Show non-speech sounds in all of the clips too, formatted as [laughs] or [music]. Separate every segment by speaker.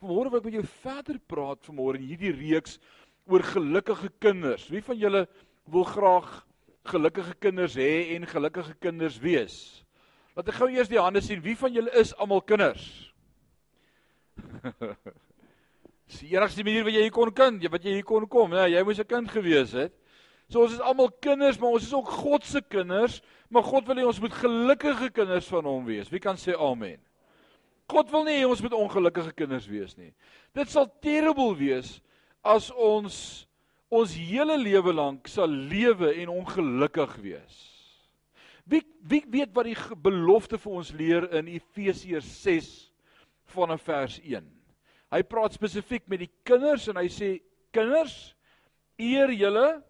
Speaker 1: Vanmôre wil ek met jou verder praat vanmôre in hierdie reeks oor gelukkige kinders. Wie van julle wil graag gelukkige kinders hê en gelukkige kinders wees? Laat ek gou eers die hande sien. Wie van julle is almal kinders? [laughs] Dis die enigste manier wat jy hier kon kind, wat jy hier kon kom, né? Jy moes 'n kind gewees het. So ons is almal kinders, maar ons is ook God se kinders, maar God wil hê ons moet gelukkige kinders van hom wees. Wie kan sê amen? God wil nie hê ons moet ongelukkige kinders wees nie. Dit sal terrible wees as ons ons hele lewe lank sal lewe en ongelukkig wees. Wie wie weet wat die belofte vir ons leer in Efesiërs 6 vanaf vers 1. Hy praat spesifiek met die kinders en hy sê kinders eer julle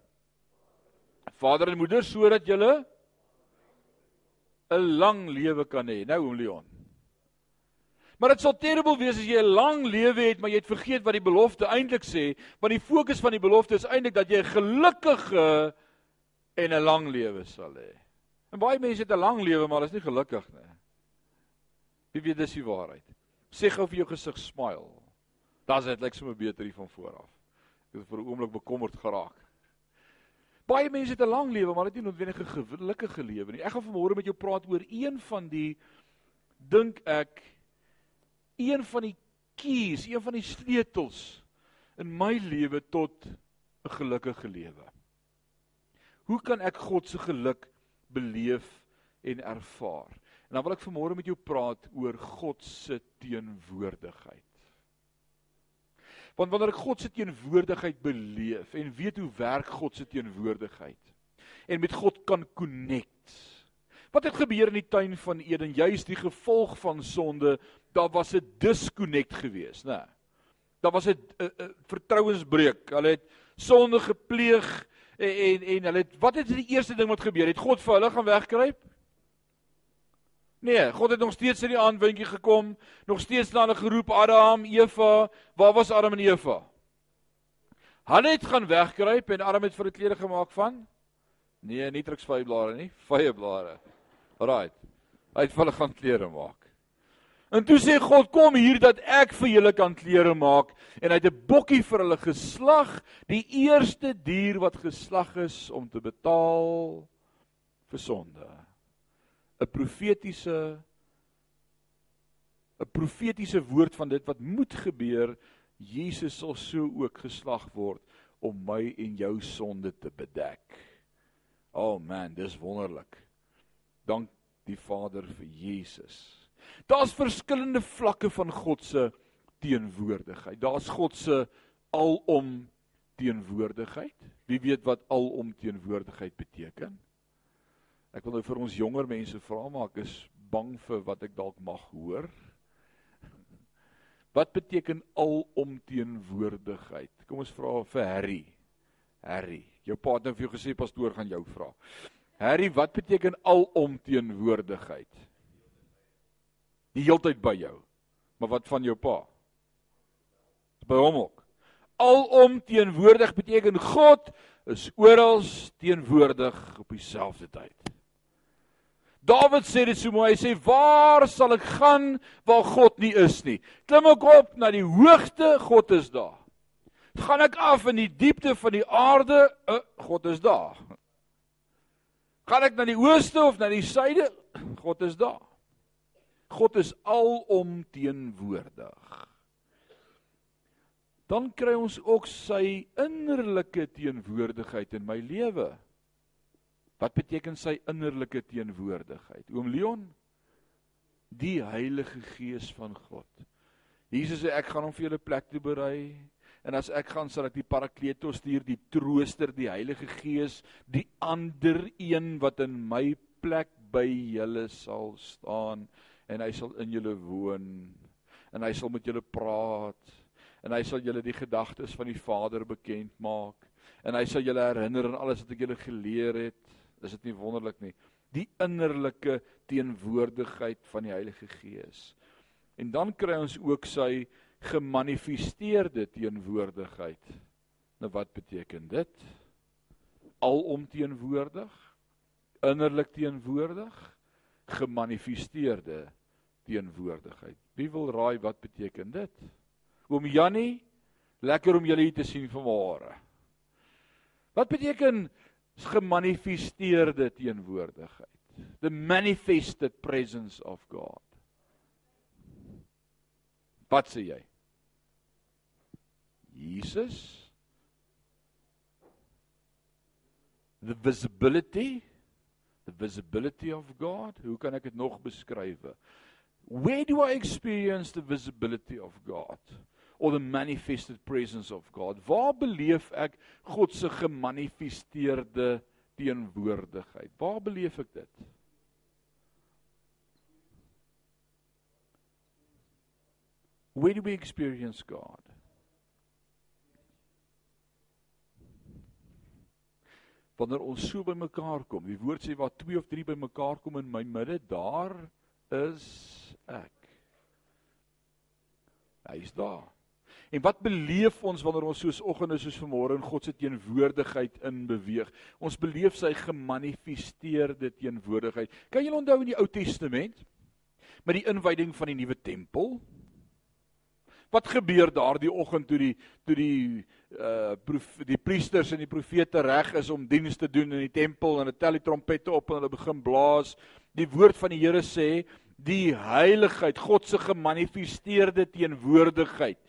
Speaker 1: vader en moeder sodat julle 'n lang lewe kan hê. Nou oom Leon. Maar dit sal terrible wees as jy 'n lang lewe het, maar jy het vergeet wat die belofte eintlik sê, want die fokus van die belofte is eintlik dat jy 'n gelukkige en 'n lang lewe sal hê. En baie mense het 'n lang lewe, maar is nie gelukkig nie. Wie weet dis die waarheid. Sê gou vir jou gesig smile. Das dit lyk sommer beter hier van voor af. Ek het vir 'n oomblik bekommerd geraak. Baie mense het 'n lang lewe, maar dit nie noodwendig 'n gelukkige lewe nie. Ek gaan vanmôre met jou praat oor een van die dink ek een van die keys, een van die sleutels in my lewe tot 'n gelukkige lewe. Hoe kan ek God se geluk beleef en ervaar? En dan wil ek vanmôre met jou praat oor God se teenwoordigheid. Want wanneer ek God se teenwoordigheid beleef en weet hoe werk God se teenwoordigheid en met God kan connect. Wat het gebeur in die tuin van Eden? Juist die gevolg van sonde daar was 'n disconnect geweest, né? Daar was 'n vertrouensbreuk. Hulle het sonde gepleeg en en, en hulle het wat het die eerste ding wat gebeur? Het God vir hulle gaan wegkruip? Nee, God het nog steeds in die aandwindjie gekom, nog steeds na hulle geroep Adam, Eva. Waar was Adam en Eva? Hulle het gaan wegkruip en Adam het vir hulle klere gemaak van Nee, nie truksvyblare nie, vyeblare. Alraai. Hy het vir hulle gaan klere maak. En toe sê God kom hier dat ek vir julle kan klere maak en hy het 'n bokkie vir hulle geslag, die eerste dier wat geslag is om te betaal vir sonde. 'n Profetiese 'n profetiese woord van dit wat moet gebeur, Jesus sal so ook geslag word om my en jou sonde te bedek. Oh man, dis wonderlik. Dank die Vader vir Jesus. Daar's verskillende vlakke van God se teenwoordigheid. Daar's God se alom teenwoordigheid. Wie weet wat alom teenwoordigheid beteken? Ek wil nou vir ons jonger mense vra maar ek is bang vir wat ek dalk mag hoor. Wat beteken alom teenwoordigheid? Kom ons vra vir Harry. Harry, jou pa het nou vir jou gesê pastoor gaan jou vra. Harry, wat beteken alom teenwoordigheid? Die heeltyd by jou. Maar wat van jou pa? By hom ook. Alom teenwoordig beteken God is oral teenwoordig op dieselfde tyd. Dawid sê dit so mooi, hy sê waar sal ek gaan waar God nie is nie? Klim ek op na die hoogte, God is daar. Gaan ek af in die diepte van die aarde, uh, God is daar. Gaan ek na die ooste of na die suide, God is daar. God is alom teenwoordig. Dan kry ons ook sy innerlike teenwoordigheid in my lewe. Wat beteken sy innerlike teenwoordigheid? Oom Leon, die Heilige Gees van God. Jesus sê ek gaan hom vir julle plek toe berei en as ek gaan sal ek die Parakletos stuur, die Trooster, die Heilige Gees, die ander een wat in my plek by julle sal staan en hy sal in julle woon en hy sal met julle praat en hy sal julle die gedagtes van die Vader bekend maak en hy sal julle herinner aan alles wat ek julle geleer het. Is dit nie wonderlik nie? Die innerlike teenwoordigheid van die Heilige Gees. En dan kry ons ook sy gemanifesteerde teenwoordigheid. Nou wat beteken dit? Alom teenwoordig? Innerlik teenwoordig? Gemanifesteerde teenwoordigheid. Wie wil raai wat beteken dit? Oom Jannie, lekker om julle hier te sien vanmôre. Wat beteken gemanifesteerde teenwoordigheid? The manifested presence of God. Wat sê jy? Jesus the visibility the visibility of God. Hoe kan ek dit nog beskryf? Where do I experience the visibility of God? or the manifested presence of God. Waar beleef ek God se gemanifesteerde teenwoordigheid? Waar beleef ek dit? Where do we experience God? Wanneer ons so by mekaar kom, die woord sê waar twee of drie by mekaar kom in my midde, daar is ek. Hy is daar. En wat beleef ons wanneer ons soos oggende soos vanmôre in God se teenwoordigheid in beweeg? Ons beleef sy gemanifesteerde teenwoordigheid. Kan julle onthou in die Ou Testament met die inwyding van die nuwe tempel? Wat gebeur daardie oggend toe die toe die uh die priesters en die profete reg is om diens te doen in die tempel en hulle tel die trompette op en hulle begin blaas. Die woord van die Here sê die heiligheid, God se gemanifesteerde teenwoordigheid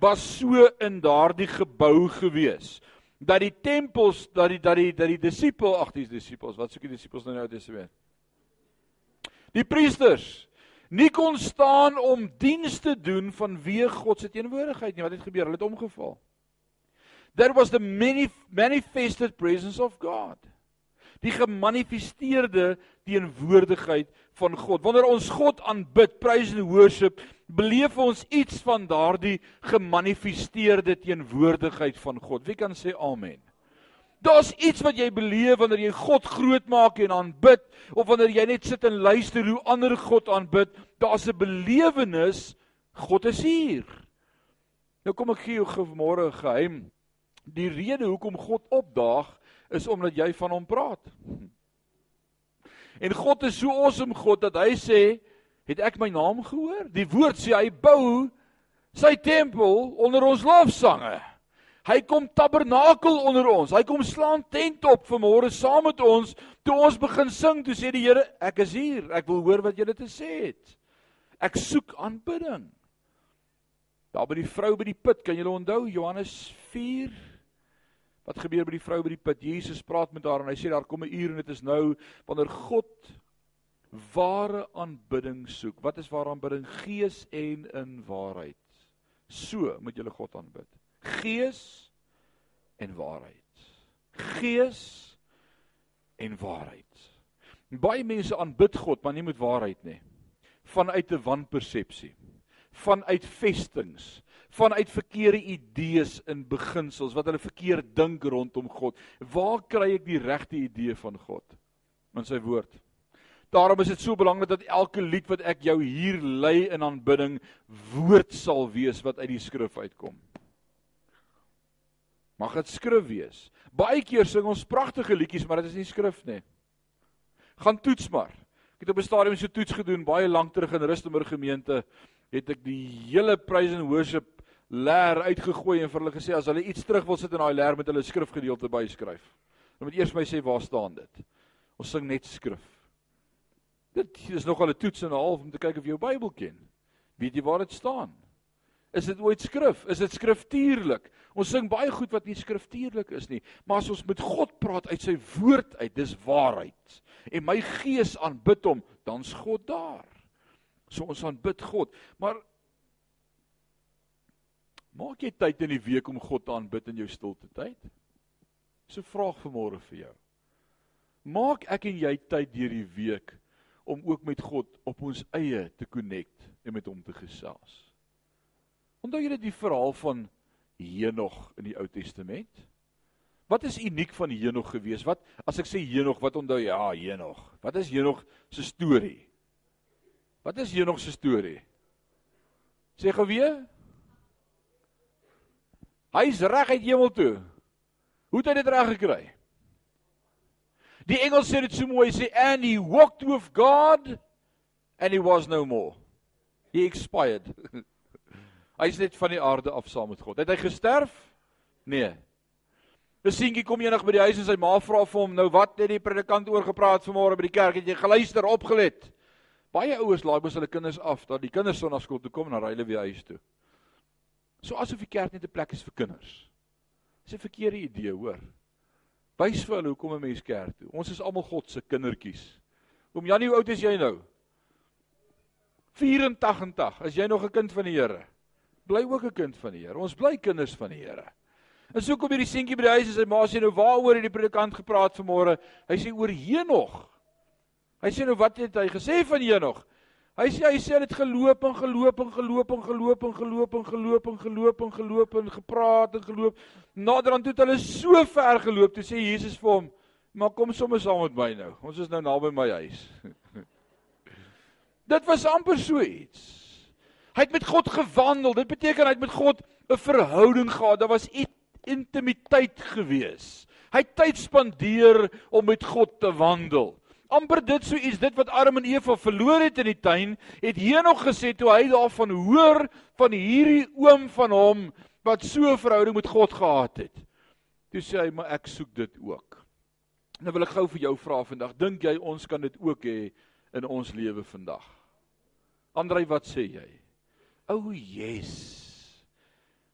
Speaker 1: was so in daardie gebou gewees dat die tempels dat die dat die dat die disipel ag die disipels wat soek die disipels nou nou dis weer die priesters nie kon staan om diens te doen vanweë God se teenwoordigheid nie. Wat het gebeur? Hulle het omgeval. There was the many manifested presence of god die gemanifesteerde teenwoordigheid van God wanneer ons God aanbid praise and worship beleef ons iets van daardie gemanifesteerde teenwoordigheid van God. Wie kan sê amen? Daar's iets wat jy beleef wanneer jy God groot maak en aanbid of wanneer jy net sit en luister hoe ander God aanbid. Daar's 'n belewenis God is hier. Nou kom ek gee jou vanmôre 'n geheim. Die rede hoekom God opdaag is omdat jy van hom praat. En God is so awesome God dat hy sê Het ek my naam gehoor? Die woord sê hy bou sy tempel onder ons lofsange. Hy kom tabernakel onder ons. Hy kom slaan tent op vanmôre saam met ons. Toe ons begin sing, toe sê die Here, ek is hier. Ek wil hoor wat julle te sê het. Ek soek aanbidding. Daar by die vrou by die put, kan julle onthou Johannes 4? Wat gebeur by die vrou by die put? Jesus praat met haar en hy sê daar kom 'n uur en dit is nou wanneer God ware aanbidding soek. Wat is ware aanbidding? Gees en in waarheid. So moet jy God aanbid. Gees en waarheid. Gees en waarheid. Baie mense aanbid God, maar nie met waarheid nie. Vanuit 'n wanpersepsie. Vanuit vestings, vanuit verkeerde idees in beginsels wat hulle verkeerd dink rondom God. Waar kry ek die regte idee van God? In sy woord. Daarom is dit so belangrik dat elke lied wat ek jou hier lei in aanbidding woord sal wees wat uit die skrif uitkom. Mag dit skrif wees. Baie keer sing ons pragtige liedjies, maar dit is nie skrif nie. Gaan toets maar. Ek het op 'n stadium so toets gedoen baie lank terug in Rustenburg gemeente, het ek die hele praise and worship leer uitgegooi en vir hulle gesê as hulle iets terug wil sit in daai leer met hulle skrifgedeelte byskryf. Dan moet eers my sê waar staan dit? Ons sing net skrif. Dit is nogal 'n toets en 'n half om te kyk of jy jou Bybel ken. Weet jy waar dit staan? Is dit ooit skrif? Is dit skriftuurlik? Ons sing baie goed wat nie skriftuurlik is nie, maar as ons met God praat uit sy woord uit, dis waarheid. En my gees aanbid hom, dan's God daar. So ons aanbid God, maar maak jy tyd in die week om God aanbid in jou stilte tyd? So vraag vanmôre vir jou. Maak ek en jy tyd deur die week om ook met God op ons eie te connect en met hom te gesels. Onthou julle die verhaal van Henog in die Ou Testament? Wat is uniek van Henog gewees? Wat as ek sê Henog, wat onthou jy? Ja, Henog. Wat is Henog se storie? Wat is Henog se storie? Sê gou weer. Hy's reg uit hemel toe. Hoe het hy dit reg gekry? Die Engels sê dit so mooi, sê and he walked with God and he was no more. He expired. [laughs] Hy's net van die aarde af saam met God. Het hy gesterf? Nee. 'n Seentjie kom eendag by die huis en sy ma vra vir hom, "Nou wat het die predikant oor gepraat vanmôre by die kerk? Het jy geluister, opgelet?" Baie ouers laai mos hulle kinders af dat die kinders sonnaskool toe kom en dan ry hulle weer huis toe. So asof die kerk net 'n plek is vir kinders. Dis 'n verkeerde idee, hoor. Wys vir hulle hoekom 'n mens kerk toe. Ons is almal God se kindertjies. Oom Janie, hoe oud is jy nou? 84. As jy nog 'n kind van die Here, bly ook 'n kind van die Here. Ons bly kinders van die Here. En so kom hierdie seentjie by die huis en sy ma sê nou waaroor het die predikant gepraat vanmôre? Hy sê oor Henog. Hy sê nou wat het hy gesê van Henog? Hy sê hy sê dit geloop en geloop en geloop en geloop en geloop en geloop en geloop en geloop en gepraat en geloop. Naderhand het hulle so ver geloop toe sê Jesus vir hom: "Maar kom sommer saam met my nou. Ons is nou naby my huis." [laughs] Dit was amper so iets. Hy het met God gewandel. Dit beteken hy het met God 'n verhouding gehad. Daar was intimiteit gewees. Hy het tyd spandeer om met God te wandel. Amper dit so iets dit wat Adam en Eva verloor het in die tuin, het Henog gesê toe hy daarvan hoor van hierdie oom van hom wat so 'n verhouding met God gehad het. Toe sê hy, "Maar ek soek dit ook." Nou wil ek gou vir jou vra vandag, dink jy ons kan dit ook hê in ons lewe vandag? Andrei, wat sê jy? O, oh, yes.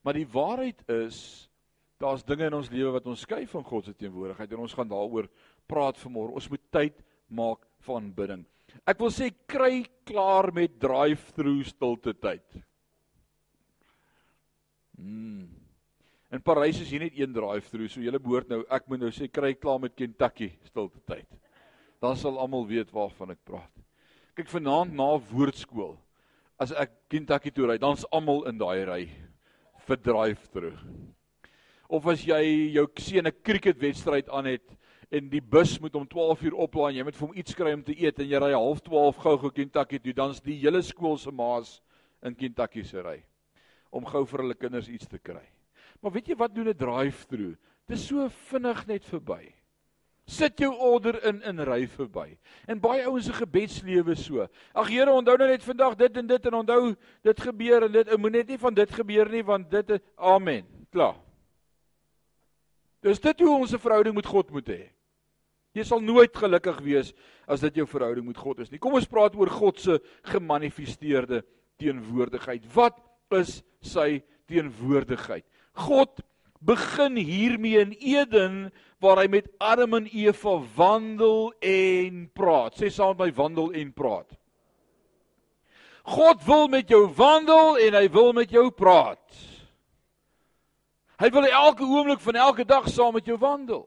Speaker 1: Maar die waarheid is daar's dinge in ons lewe wat ons skei van God se teenwoordigheid en ons gaan daaroor praat vanmôre. Ons moet tyd maak vir aanbidding. Ek wil sê kry klaar met drive-through stilte tyd. Mm. In Parys is hier net een drive-through, so julle behoort nou, ek moet nou sê kry klaar met Kentucky stilte tyd. Dan sal almal weet waarvan ek praat. Kyk vanaand na woordskool. As ek Kentucky toe ry, dan's almal in daai ry vir drive terug. Of as jy jou seun 'n cricketwedstryd aan het en die bus moet om 12 uur oplaai en jy moet vir hom iets kry om te eet en jy ry half 12 gou-gou Kentucky toe, dan's die hele skool se maas in Kentucky se ry om gou vir hulle kinders iets te kry. Maar weet jy wat doen 'n drive-through? Dit is so vinnig net verby. Sit jou order in in ry verby. En baie ouens se gebedslewe so. Ag Here, onthou nou net vandag dit en dit en onthou dit gebeur en dit moet net nie van dit gebeur nie want dit is amen. Klaar. Dis dit hoe ons 'n verhouding met God moet hê. Jy sal nooit gelukkig wees as dit jou verhouding met God is nie. Kom ons praat oor God se gemanifesteerde teenwoordigheid. Wat is sy teenwoordigheid? God begin hiermee in Eden waar hy met Adam en Eva wandel en praat. Sê saam met my wandel en praat. God wil met jou wandel en hy wil met jou praat. Hy wil elke oomblik van elke dag saam met jou wandel.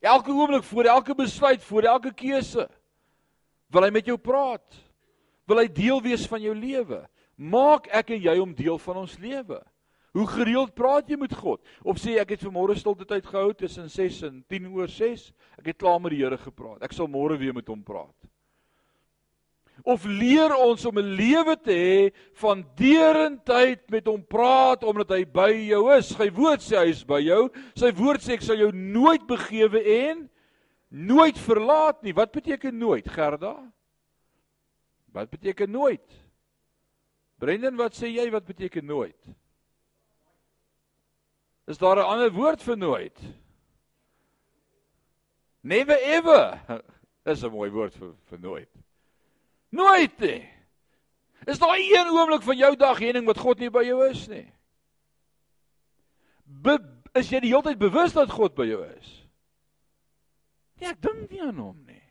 Speaker 1: Elke oomblik voor elke besluit, voor elke keuse wil hy met jou praat. Wil hy deel wees van jou lewe? Maak ek en jy hom deel van ons lewe? Hoe gereeld praat jy met God? Of sê ek het vanmôre stilte tyd gehou tussen 6 en 10 oor 6? Ek het klaar met die Here gepraat. Ek sal môre weer met hom praat. Of leer ons om 'n lewe te hê van deurentyd met hom praat omdat hy by jou is. Sy woord sê hy is by jou. Sy woord sê ek sal jou nooit begewe en nooit verlaat nie. Wat beteken nooit, Gerda? Wat beteken nooit? Brendan, wat sê jy wat beteken nooit? Is daar 'n ander woord vir nooit? Never ever. [laughs] Dis 'n mooi woord vir vir nooit. Nooit nie. Is daar een oomblik van jou dag hiening wat God nie by jou is nie? Be, is jy die hele tyd bewus dat God by jou is? Nee, ek dink nie aan hom nie.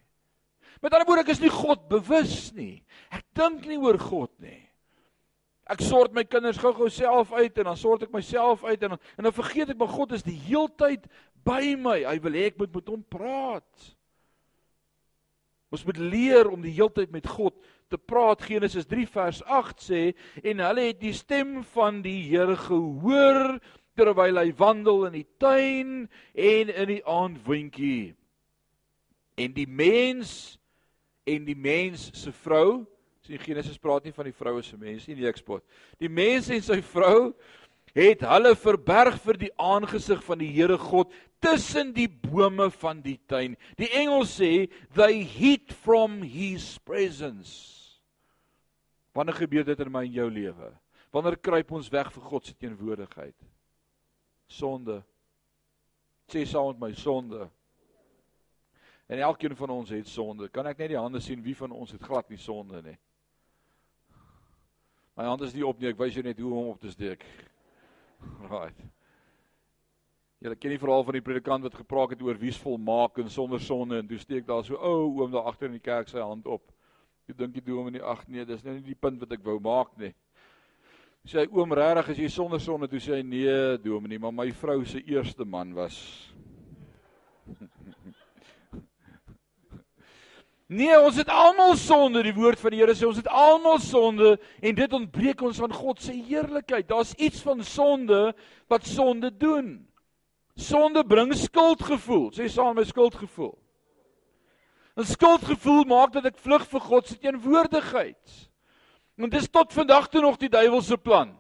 Speaker 1: Met ander woorde, ek is nie God bewus nie. Ek dink nie oor God nie. Ek sort my kinders gou-gou self uit en dan sort ek myself uit en dan, en dan vergeet ek maar God is die heeltyd by my. Hy wil hê ek moet met hom praat. Ons moet leer om die heeltyd met God te praat. Genesis 3 vers 8 sê en hulle het die stem van die Here gehoor terwyl hy wandel in die tuin en in die aandwindjie. En die mens en die mens se vrou Sien Genesis praat nie van die vroue se mens nie, nie ek spot. Die mens en sy vrou het hulle verberg vir die aangesig van die Here God tussen die bome van die tuin. Die engel sê they hid from his presence. Wanneer gebeur dit in my en jou lewe? Wanneer kruip ons weg vir God se teenwoordigheid? Sonde. Sê saam met my sonde. En elkeen van ons het sonde. Kan ek net die hande sien wie van ons het glad nie sonde nie? My hand is nie op nie. Ek wys jou net hoe om op te steek. [laughs] Right. Julle ken die verhaal van die predikant wat gepraat het oor wie's volmaak en sonder sonde en toe steek daar so ou oom daar agter in die kerk sy hand op. Jy dink jy doen hom in die ag nee, dis nou nie die punt wat ek wou maak nie. Sê oom regtig as jy sonder sonde toe sê nee, dominee, maar my vrou se eerste man was Nee, ons het almal sonde, die woord van die Here sê ons het almal sonde en dit ontbreek ons van God se heerlikheid. Daar's iets van sonde wat sonde doen. Sonde bring skuldgevoel. Sê saam met skuldgevoel. 'n Skuldgevoel maak dat ek vlug vir God se teenwoordigheid. En dit is tot vandag toe nog die duiwelse plan.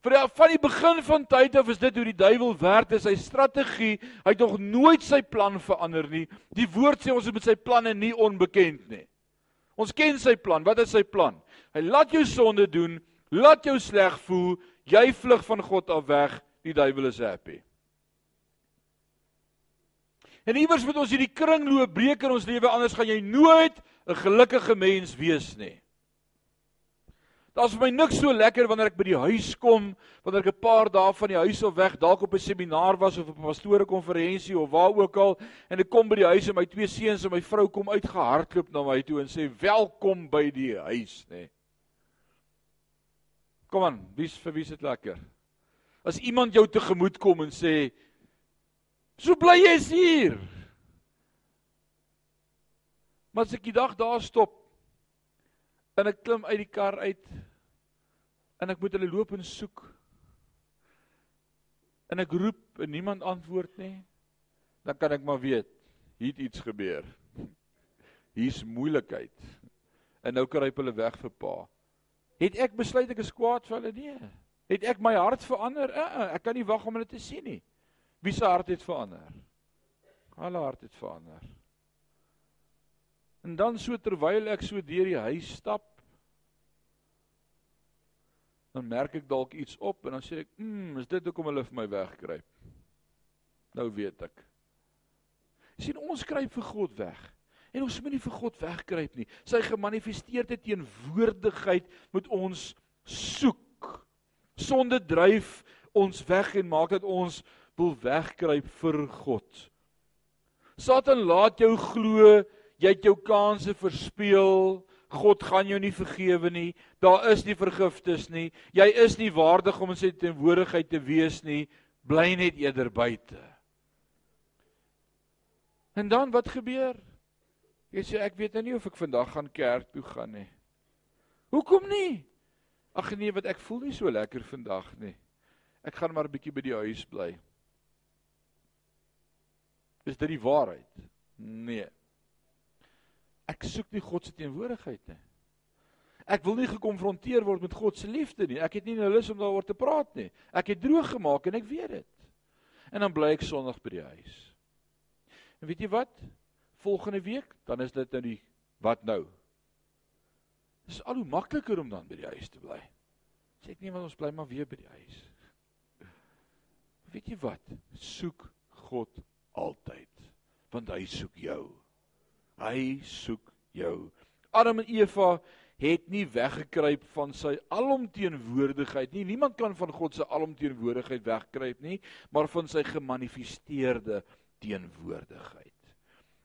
Speaker 1: Vir die, van die begin van tyd af is dit hoe die duiwel werk, sy strategie. Hy het nog nooit sy plan verander nie. Die woord sê ons is met sy planne nie onbekend nie. Ons ken sy plan. Wat is sy plan? Hy laat jou sonde doen, laat jou sleg voel, jy vlug van God af weg, die duiwel is happy. En iewers moet ons hierdie kringloop breek in ons lewe anders gaan jy nooit 'n gelukkige mens wees nie. Daar's vir my niks so lekker wanneer ek by die huis kom, wanneer ek 'n paar dae van die huis af weg, dalk op 'n seminar was of op 'n pastoore konferensie of waar ook al, en ek kom by die huis en my twee seuns en my vrou kom uitgehardloop na my toe en sê welkom by die huis, nê. Nee. Kom aan, wie's vir wie's dit lekker? As iemand jou tegemoet kom en sê so bly jy's hier. Maar as ek die dag daar stop en ek klim uit die kar uit en ek moet hulle loop en soek. En ek roep en niemand antwoord nie. Dan kan ek maar weet hier het iets gebeur. [laughs] Hier's moeilikheid. En nou kruip hulle weg vir pa. Het ek besluit ek is kwaad vir hulle? Nee. Het ek my hart verander? Uh, uh, ek kan nie wag om hulle te sien nie. Wie se hart het verander? Hulle hart het verander. En dan so terwyl ek so deur die huis stap, dan merk ek dalk iets op en dan sê ek, "Mmm, is dit hoekom hulle vir my wegkruip?" Nou weet ek. sien ons kruip vir God weg. En ons moet nie vir God wegkruip nie. Sy gemanifesteerde teenwoordigheid moet ons soek. Sonde dryf ons weg en maak dat ons wil wegkruip vir God. Satan laat jou glo jy het jou kansse verspeel. God gaan jou nie vergewe nie. Daar is nie vergifnis nie. Jy is nie waardig om in sy teenwoordigheid te wees nie. Bly net eerder buite. En dan wat gebeur? Jy sê ek weet nou nie of ek vandag gaan kerk toe gaan nie. Hoekom nie? Ag nee, wat ek voel nie so lekker vandag nie. Ek gaan maar 'n bietjie by die huis bly. Is dit die waarheid? Nee. Ek soek nie God se teenwoordigheid nie. Ek wil nie gekonfronteer word met God se liefde nie. Ek het nie nou lus om daaroor te praat nie. Ek het droog gemaak en ek weet dit. En dan bly ek Sondag by die huis. En weet jy wat? Volgende week, dan is dit nou die wat nou? Dis al hoe makliker om dan by die huis te bly. Sê ek nie want ons bly maar weer by die huis. Weet jy wat? Soek God altyd, want hy soek jou. Hy soek jou. Adam en Eva het nie weggekruip van sy alomteenwoordigheid nie. Niemand kan van God se alomteenwoordigheid wegkruip nie, maar van sy gemanifesteerde teenwoordigheid.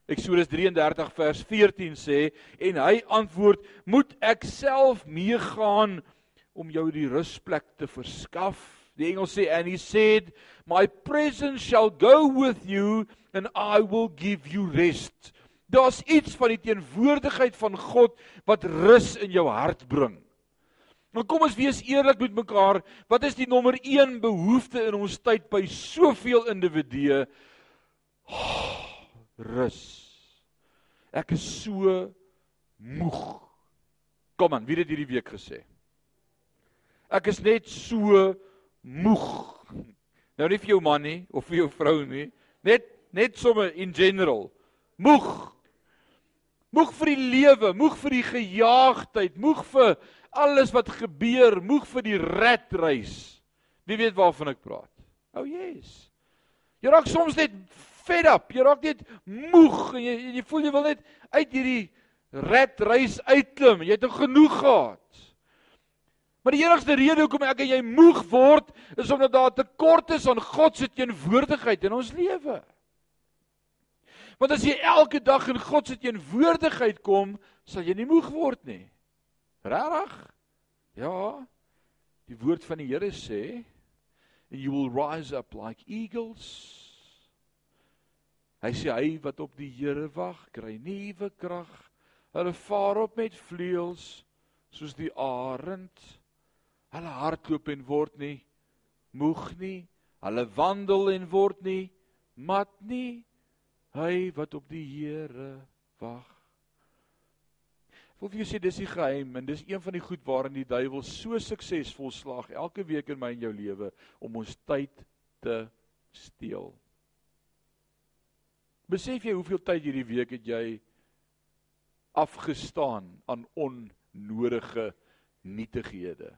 Speaker 1: Eksodus 33 vers 14 sê en hy antwoord: "Moet ek self meegaan om jou die rusplek te verskaf?" Die engel sê and he said, "My presence shall go with you and I will give you rest." Daar's iets van die teenwoordigheid van God wat rus in jou hart bring. Maar kom ons wees eerlik met mekaar, wat is die nommer 1 behoefte in ons tyd by soveel individue? Oh, rus. Ek is so moeg. Kom aan, wie het dit hierdie week gesê? Ek is net so moeg. Nou nie vir jou man nie of vir jou vrou nie, net net sommer in general. Moeg. Moeg vir die lewe, moeg vir die gejaagdheid, moeg vir alles wat gebeur, moeg vir die redreis. Wie weet waarvan ek praat? Oh yes. Jy raak soms net fed up, jy raak net moeg en jy jy voel jy wil net uit hierdie redreis uitklim. Jy het genoeg gehad. Maar die enigste rede hoekom ek en jy moeg word is omdat daar 'n tekort is aan God se teenwoordigheid in ons lewe. Want as jy elke dag in God se teenwoordigheid kom, sal jy nie moeg word nie. Regtig? Ja. Die woord van die Here sê, "And you will rise up like eagles." Hy sê hy wat op die Here wag, kry nuwe krag. Hulle vaar op met vleuels soos die arend. Hulle hardloop en word nie moeg nie. Hulle wandel en word nie mat nie. Hy wat op die Here wag. Wil vir jou sê dis die geheim en dis een van die goed waarin die duiwel so suksesvol slaag elke week in my en jou lewe om ons tyd te steel. Besef jy hoeveel tyd hierdie week het jy afgestaan aan onnodige nietighede?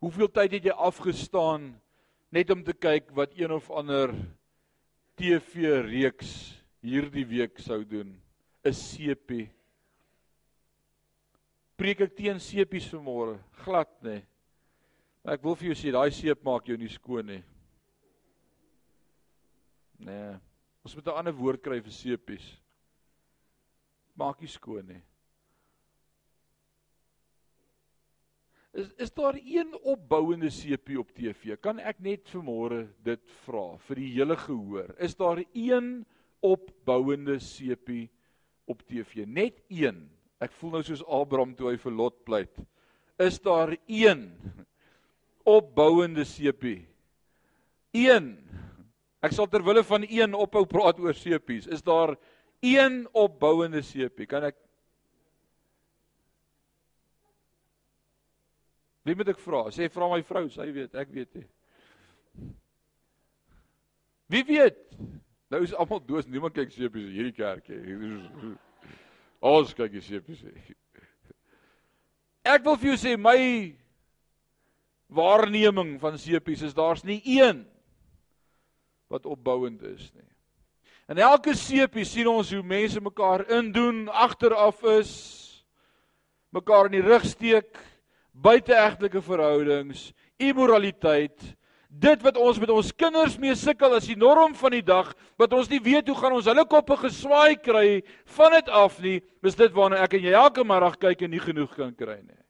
Speaker 1: Hoeveel tyd het jy afgestaan net om te kyk wat een of ander TV reeks hierdie week sou doen? 'n Sepie. Preek ek teen sepies vanmôre? Glad nê. Nee. Ek wil vir jou sê daai seep maak jou nie skoon nie. Nee. Ons moet 'n ander woord kry vir sepies. Maak nie skoon nie. Is is daar een opbouende sepie op TV? Kan ek net vanmôre dit vra vir die hele gehoor? Is daar een opbouende sepie op TV? Net een. Ek voel nou soos Abraham toe hy vir Lot pleit. Is daar een opbouende sepie? Een. Ek sal ter wille van een ophou praat oor sepies. Is daar een opbouende sepie? Kan ek Wie moet ek vra? Sê vra my vrou, sy weet, ek weet nie. Wie weet? Nou is almal doos, niemand kyk seepies in hierdie kerk nie. Ons [laughs] kyk seepies. Ek wil vir jou sê my waarneming van seepies is daar's nie een wat opbouend is nie. En elke seepie sien ons hoe mense mekaar indoen, agteraf is, mekaar in die rug steek buiteegtelike verhoudings, immoraliteit, dit wat ons met ons kinders mee sukkel as die norm van die dag, wat ons nie weet hoe gaan ons hulle koppe geswaai kry van dit af nie, is dit waarna ek en jy elke middag kyk en nie genoeg kan kry nie.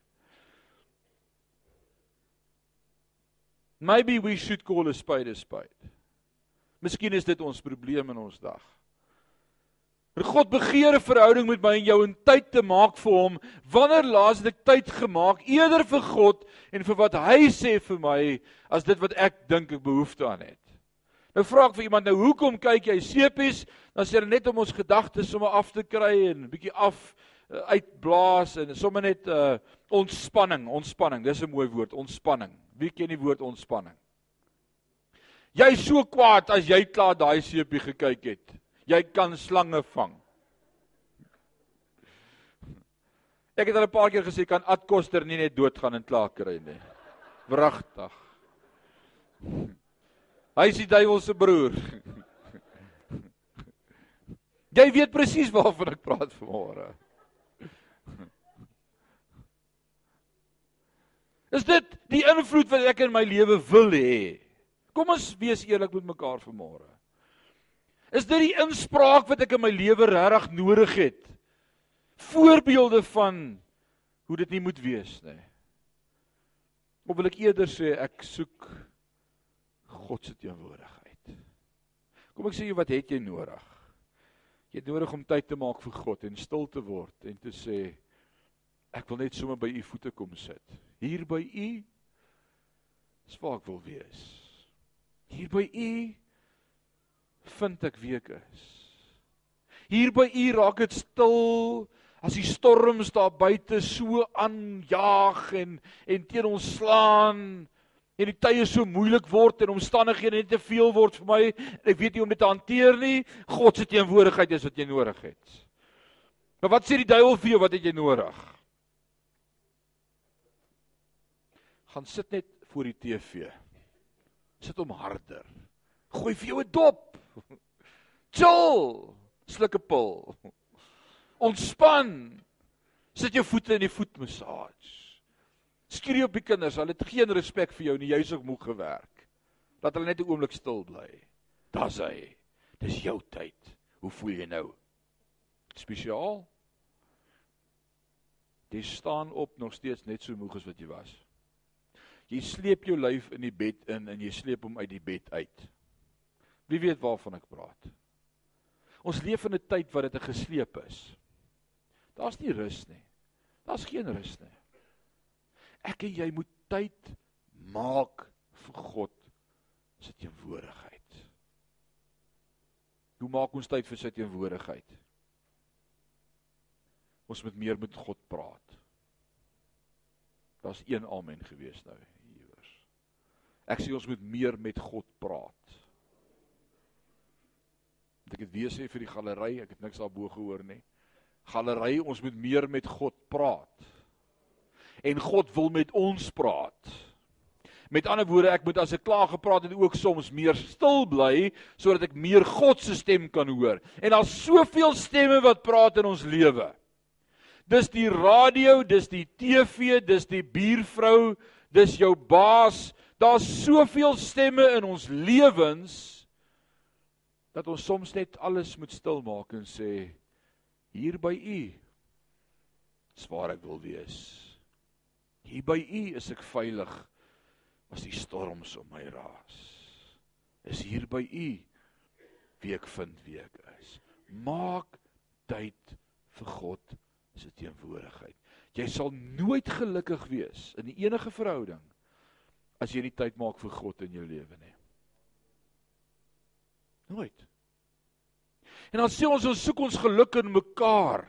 Speaker 1: Maybe we should call a spade a spade. Miskien is dit ons probleem in ons dag. God begeer 'n verhouding met my en jou en tyd te maak vir hom. Wanneer laas het ek tyd gemaak eerder vir God en vir wat hy sê vir my as dit wat ek dink ek behoefte aan het? Nou vra ek vir iemand nou, hoekom kyk jy sepies? Dan sê hulle net om ons gedagtes sommer af te kry en 'n bietjie af uh, uitblaas en sommer net uh, ontspanning, ontspanning. Dis 'n mooi woord, ontspanning. Wie ken die woord ontspanning? Jy's so kwaad as jy klaar daai sepie gekyk het. Jy kan slange vang. Ek het al 'n paar keer gesê kan Ad Koster nie net doodgaan en klaar kry nie. Wragtig. Hy is die duiwel se broer. Jy weet presies waarvan ek praat vanmôre. Is dit die invloed wat ek in my lewe wil hê? Kom ons wees eerlik met mekaar vanmôre. Is dit die inspraak wat ek in my lewe regtig nodig het? Voorbeelde van hoe dit nie moet wees nie. Of wil ek eerder sê ek soek God se teenwoordigheid. Kom ek sê jy wat het jy nodig? Jy het nodig om tyd te maak vir God en stil te word en te sê ek wil net sommer by u voete kom sit. Hier by u is waar ek wil wees. Hier by u vind ek wie ek is. Hier by u raak dit stil as die storms daar buite so aanjaag en en teen ons slaan en die tye so moeilik word en omstandighede net te veel word vir my ek weet nie hoe om dit te hanteer nie. God se teenwoordigheid is wat jy nodig het. Maar wat sê die duiwel vir jou wat het jy nodig? gaan sit net voor die TV. Sit hom harder. Gooi vir jou 'n dop. [laughs] Chill. Sluk 'n pil. Ontspan. Sit jou voete in die voetmassage. Skree op die kinders, hulle het geen respek vir jou nie, jy's ook moeg gewerk. Laat hulle net 'n oomblik stil bly. Daar's hy. Dis jou tyd. Hoe voel jy nou? Spesiaal? Jy staan op nog steeds net so moeg as wat jy was. Jy sleep jou lyf in die bed in en jy sleep hom uit die bed uit. Wie weet waarvan ek praat? Ons leef in 'n tyd wat dit 'n gesleep is. Daar's nie rus nie. Daar's geen rus nie. Ek en jy moet tyd maak vir God se teenwoordigheid. Hoe maak ons tyd vir sy teenwoordigheid? Ons moet meer met God praat. Daar's een amen gewees nou iewers. Ek sê ons moet meer met God praat. Ek het weer sê vir die galery, ek het niks daarbo gehoor nie. Galery, ons moet meer met God praat. En God wil met ons praat. Met ander woorde, ek moet as ek klaar gepraat het ook soms meer stil bly sodat ek meer God se stem kan hoor. En daar's soveel stemme wat praat in ons lewe. Dis die radio, dis die TV, dis die buurvrou, dis jou baas. Daar's soveel stemme in ons lewens dat ons soms net alles moet stil maak en sê hier by u is waar ek wil wees. Hier by u is ek veilig as die storms om my raas. Is hier by u wie ek vind wie ek is. Maak tyd vir God se teenwoordigheid. Jy sal nooit gelukkig wees in enige verhouding as jy nie tyd maak vir God in jou lewe nie. Nooit. En dan sê ons ons soek ons geluk in mekaar.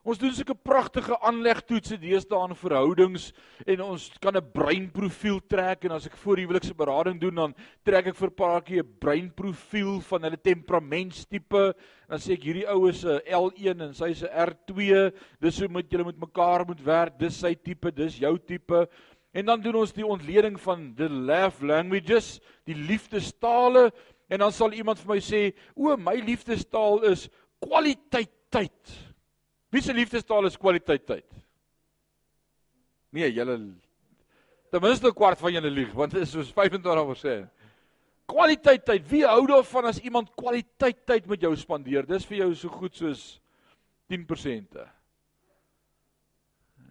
Speaker 1: Ons doen sulke pragtige aanlegtoetse deesdae aan verhoudings en ons kan 'n breinprofiel trek en as ek voor huwelikse berading doen dan trek ek vir 'n paartjie 'n breinprofiel van hulle temperamentstipe dan sê ek hierdie ou is 'n L1 en sy is 'n R2 dis hoe moet julle met mekaar moet werk dis sy tipe dis jou tipe en dan doen ons die ontleding van the love languages die liefdestale en dan sal iemand vir my sê o my liefdestaal is kwaliteit tyd Wie se liefdestaal is kwaliteit tyd? Nee, julle ten minste 'n kwart van julle lieg, want dit is soos 25%. Kwaliteit tyd. Wie hou daarvan as iemand kwaliteit tyd met jou spandeer? Dis vir jou so goed soos 10%.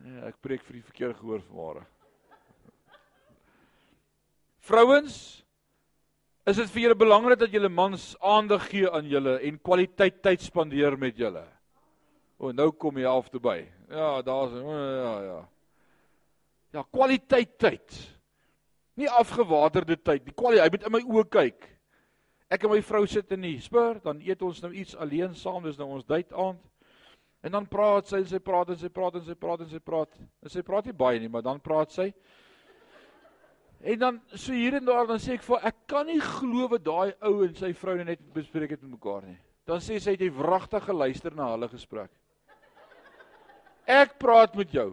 Speaker 1: Ja, ek preek vir die verkeerde gehoor vanmôre. Vrouens, is dit vir julle belangrik dat julle mans aandag gee aan julle en kwaliteit tyd spandeer met julle? O, oh, nou kom jy half toe by. Ja, daar's oh, ja, ja. Ja, kwaliteit tyd. Nie afgewaterde tyd. Die kwaliteit, hy moet in my oë kyk. Ek en my vrou sit in die spur, dan eet ons nou iets alleen saam, dis nou ons date aand. En dan praat sy, sy praat en sy praat en sy praat en sy praat. En sy praat nie baie nie, maar dan praat sy. En dan so hier en daar dan sê ek vir ek kan nie glo wat daai ou en sy vrou net bespreek het met mekaar nie. Dan sê sy het jy wragtig geluister na hulle gesprek. Ek praat met jou.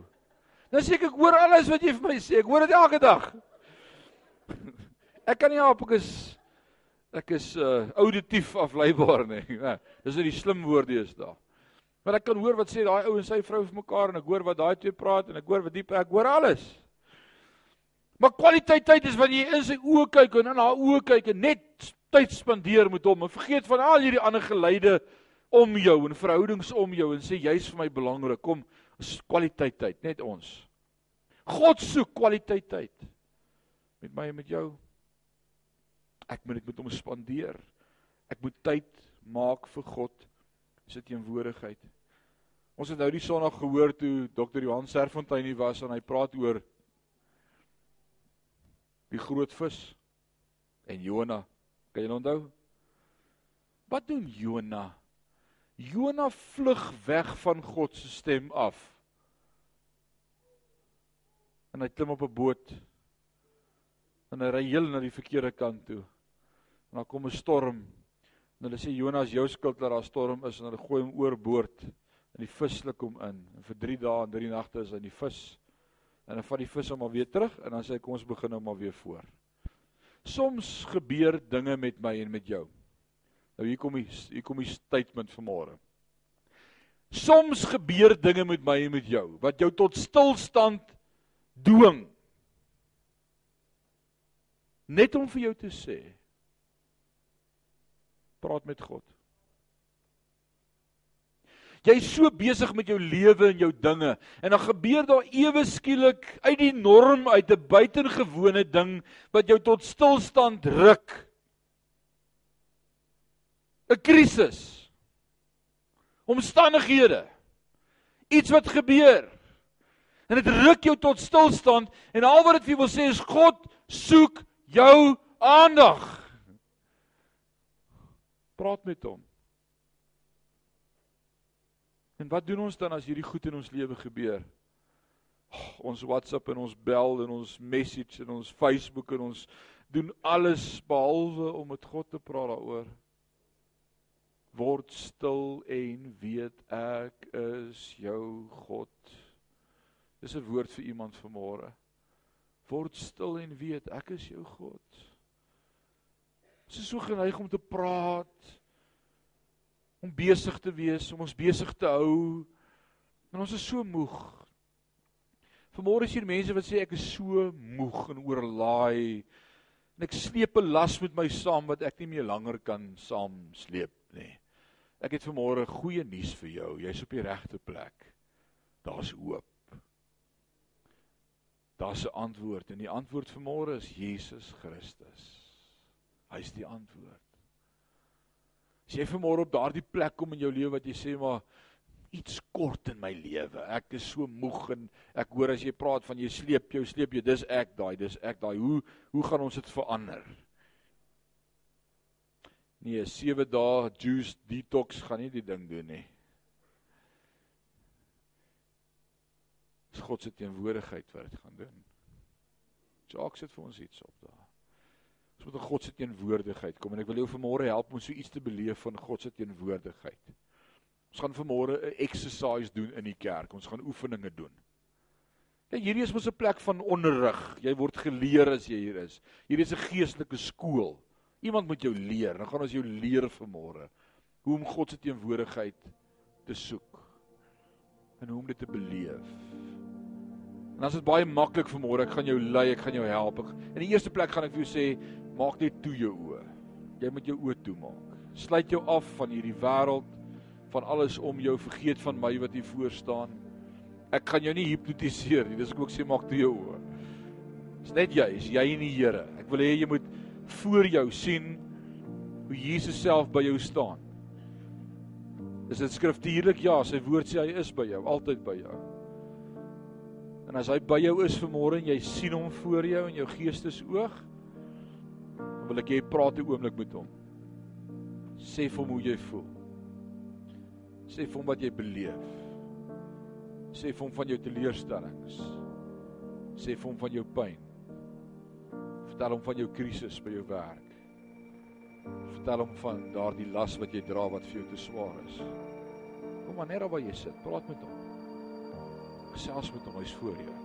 Speaker 1: Nou sê ek ek hoor alles wat jy vir my sê. Ek hoor dit elke dag. [laughs] Ek kan nie help ek is ek is uh auditief afleibaar nie. [laughs] Ja, dis net die slim woorde is daar. Maar ek kan hoor wat sê daai ou en sy vrou vir mekaar en ek hoor wat daai twee praat en ek hoor wat diep ek hoor alles. Maar kwaliteit tyd is wanneer jy in sy oë kyk en in haar oë kyk en net tyd spandeer met hom en vergeet van al hierdie ander geleide om jou en verhoudings om jou en sê jy's vir my belangrik. Kom, is kwaliteit tyd, net ons. God soek kwaliteit tyd met my en met jou. Ek moet dit met hom spandeer. Ek moet tyd maak vir God se teenwoordigheid. Ons het nou die Sondag gehoor toe Dr. Johan Serfontein hier was en hy praat oor die groot vis en Jona. Kan jy onthou? Wat doen Jona? Jona vlug weg van God se stem af. En hy klim op 'n boot. En hy ry heel na die verkeerde kant toe. En dan kom 'n storm. En hulle sê Jona is jou skuld dat daar 'n storm is en hulle gooi hom oorboord en die vis sluk hom in. En vir 3 dae en 3 nagte is hy in die vis En dan vat die vis hom maar weer terug en dan sê hy kom ons begin nou maar weer voor. Soms gebeur dinge met my en met jou. Nou hier kom die hier kom die statement vanmôre. Soms gebeur dinge met my en met jou wat jou tot stilstand dwing. Net om vir jou te sê praat met God. Jy's so besig met jou lewe en jou dinge en dan gebeur daar ewe skielik uit die norm uit 'n buitengewone ding wat jou tot stilstand ruk. 'n Krisis. Omstandighede. Iets wat gebeur. En dit ruk jou tot stilstand en al wat dit vir jou wil sê is God soek jou aandag. Praat met hom. En wat doen ons dan as hierdie goed in ons lewe gebeur? Oh, ons WhatsApp en ons bel en ons message en ons Facebook en ons doen alles behalwe om met God te praat daaroor. Word stil en weet ek is jou God. Dis 'n woord vir iemand vanmôre. Word stil en weet ek is jou God. Ons is so geneig om te praat om besig te wees, om ons besig te hou. En ons is so moeg. Vanmôre is hier mense wat sê ek is so moeg en oorlaai en ek sleep 'n las met my saam wat ek nie meer langer kan saam sleep nie. Ek het vanmôre goeie nuus vir jou. Jy's op die regte plek. Daar's hoop. Daar's 'n antwoord en die antwoord vanmôre is Jesus Christus. Hy's die antwoord. As jy vanmôre op daardie plek kom in jou lewe wat jy sê maar iets kort in my lewe. Ek is so moeg en ek hoor as jy praat van jy sleep jou sleep jy dis ek daai dis ek daai hoe hoe gaan ons dit verander? Nee, 7 dae juice detox gaan nie die ding doen nie. Dis God se teenwoordigheid wat dit gaan doen. Jacques sit vir ons iets op daar met 'n God se teenwoordigheid kom en ek wil jou vanmôre help om so iets te beleef van God se teenwoordigheid. Ons gaan vanmôre 'n exercise doen in die kerk. Ons gaan oefeninge doen. Ja, hierdie is mos 'n plek van onderrig. Jy word geleer as jy hier is. Hierdie is 'n geestelike skool. Iemand moet jou leer. Dan gaan ons jou leer vanmôre hoe om God se teenwoordigheid te soek en hoe om dit te beleef. En as dit baie maklik vanmôre, ek gaan jou lei, ek gaan jou help. In die eerste plek gaan ek vir jou sê, maak net toe jou oë. Jy moet jou oë toemaak. Sluit jou af van hierdie wêreld, van alles om jou, vergeet van my wat hier voor staan. Ek gaan jou nie hipnotiseer nie. Dis ek ook sê maak toe jou oë. Dis net jy, is jy en die Here. Ek wil hê jy moet voor jou sien hoe Jesus self by jou staan. Is dit skriftuurlik? Ja, sy woord sê hy is by jou, altyd by jou. En as hy by jou is vanmôre en jy sien hom voor jou in jou geestesoog, wil ek jy praat 'n oomblik met hom. Sê vir hom hoe jy voel. Sê vir hom wat jy beleef. Sê vir hom van jou teleurstellings. Sê vir hom van jou pyn. Vertel hom van jou krisis by jou werk. Vertel hom van daardie las wat jy dra wat vir jou te swaar is. Kom maar net daar waar jy sit, praat met hom. Gesels met hom, hy's voor jou.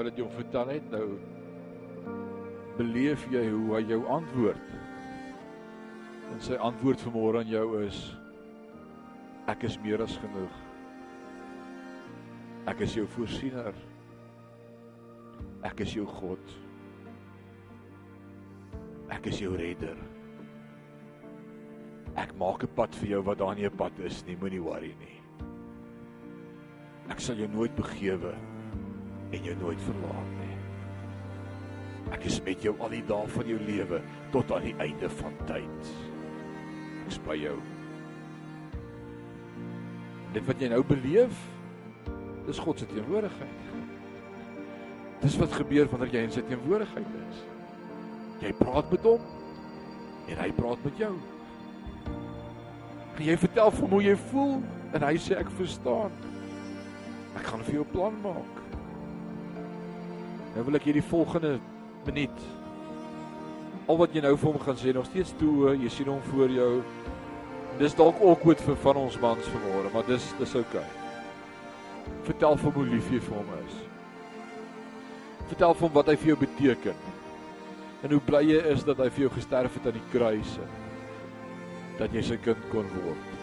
Speaker 1: Nou dat jy hom vertel het nou beleef jy hoe hy jou antwoord. En sy antwoord vanmôre aan jou is ek is meer as genoeg. Ek is jou voorsiener. Ek is jou God. Ek is jou redder. Ek maak 'n pad vir jou wat daar nie 'n pad is nie moenie worry nie. Ek sal jou nooit begewe en jou nooit verlaat nie. Ek is met jou al die dae van jou lewe tot aan die einde van tyd. Ek is by jou. Dit wat jy nou beleef, dis God se teenwoordigheid. Dis wat gebeur wanneer jy in sy teenwoordigheid is. Jy praat met hom en hy praat met jou. En jy vertel hom hoe jy voel en hy sê ek verstaan. Ek gaan vir jou plan maak. Nou wil ek hierdie volgende minuut al wat jy nou vir hom gaan sê nog steeds toe, jy sien hom voor jou. Dis dalk awkward vir van ons mans vanmôre, maar dis dis oukei. Okay. Vertel vir hoe lief jy vir hom is. Vertel vir hom wat hy vir jou beteken. En hoe bly jy is dat hy vir jou gesterf het aan die kruis. Dat jy sy kind kon word.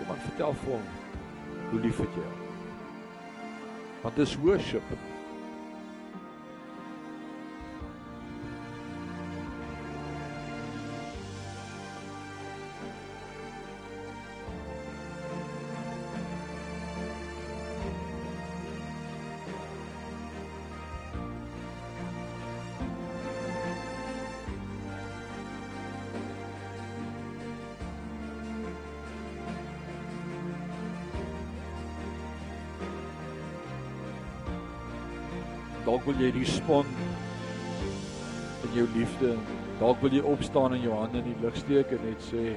Speaker 1: Kom aan, vertel vir hom hoe lief het jy hom. Want dis worship. Dalk wil jy respond in jou liefde. Dalk wil jy opstaan en jou hande in die lug steek en net sê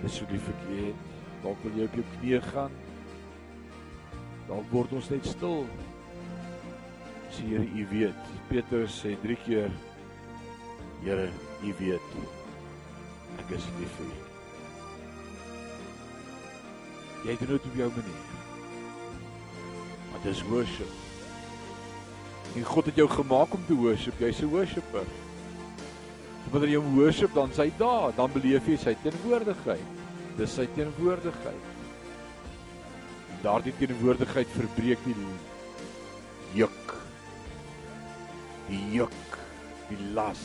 Speaker 1: dis so lief ek het. Dalk wil jy op jou knieë gaan. Dalk word ons net stil. Sê Here, U weet. Petrus sê 3 keer Here, U weet. Ek is lief vir U. Jy doen dit op jou manier. Maar dis worship. En God het jou gemaak om te worship. Jy's 'n worshipper. Wanneer jy worship, dan sy daar, dan beleef jy sy teenwoordigheid. Dis sy teenwoordigheid. Daardie teenwoordigheid verbreek die juk. Die juk, die las.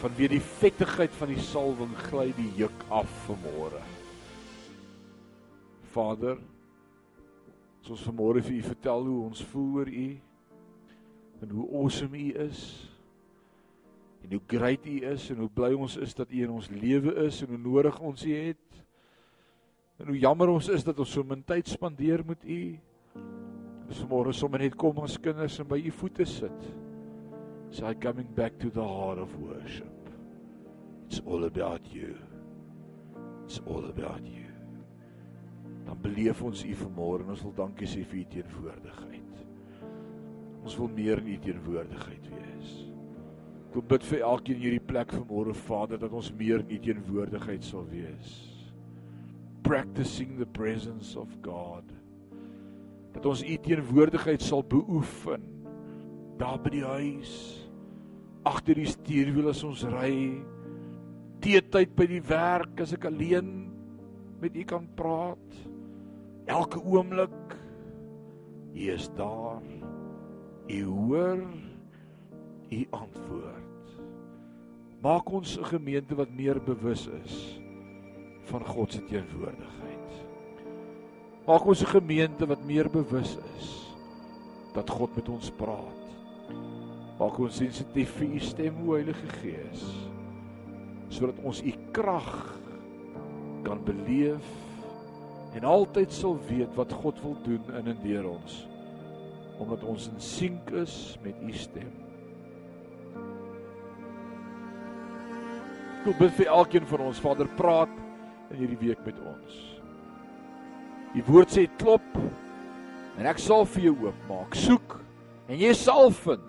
Speaker 1: Vanweer die vettigheid van die salwing gly die juk af vanmôre. Vader, So ons vanmôre vir u vertel hoe ons voel oor u en hoe awesome u is. En hoe great u is en hoe bly ons is dat u in ons lewe is en hoe nodig ons u het. En hoe jammer ons is dat ons so min tyd spandeer met u. Ons vanmôre sommer net kom as kinders en by u voete sit. So I coming back to the heart of worship. It's all about you. It's all about you dan beleef ons u vanmôre en ons wil dankie sê vir u teenwoordigheid. Ons wil meer in u teenwoordigheid wees. Kom bid vir elkeen hierdie plek vanmôre Vader dat ons meer in u teenwoordigheid sal wees. Practicing the presence of God. Dat ons u teenwoordigheid sal beoefen daar by die huis, agter die stuurwiel as ons ry, teetyd by die werk as ek alleen met u kan praat elke oomblik U is daar. U hoor U antwoord. Maak ons 'n gemeente wat meer bewus is van God se teenwoordigheid. Maak ons 'n gemeente wat meer bewus is dat God met ons praat. Maak ons sensitief vir U stem, o Heilige Gees, sodat ons U krag kan beleef en altyd sal weet wat God wil doen in en deur ons omdat ons in sink is met u stem. Kom bid vir elkeen van ons Vader praat in hierdie week met ons. Die woord sê klop en ek sal vir jou oopmaak. Soek en jy sal vind.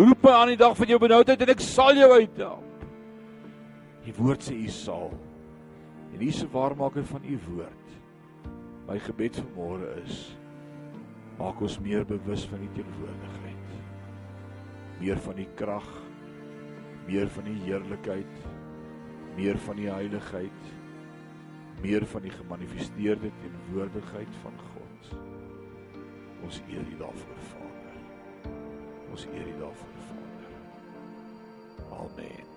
Speaker 1: Roep my aan die dag van jou benoudheid en ek sal jou uithelp. Die woord sê u sal En hier se waarmaker van u woord. My gebed vanmôre is maak ons meer bewus van u teenwoordigheid. Meer van u krag, meer van u heerlikheid, meer van u heiligheid, meer van die gemanifesteerde teenwoordigheid van God. Ons eer U daarvoor, Vader. Ons eer U daarvoor, Vader. Amen.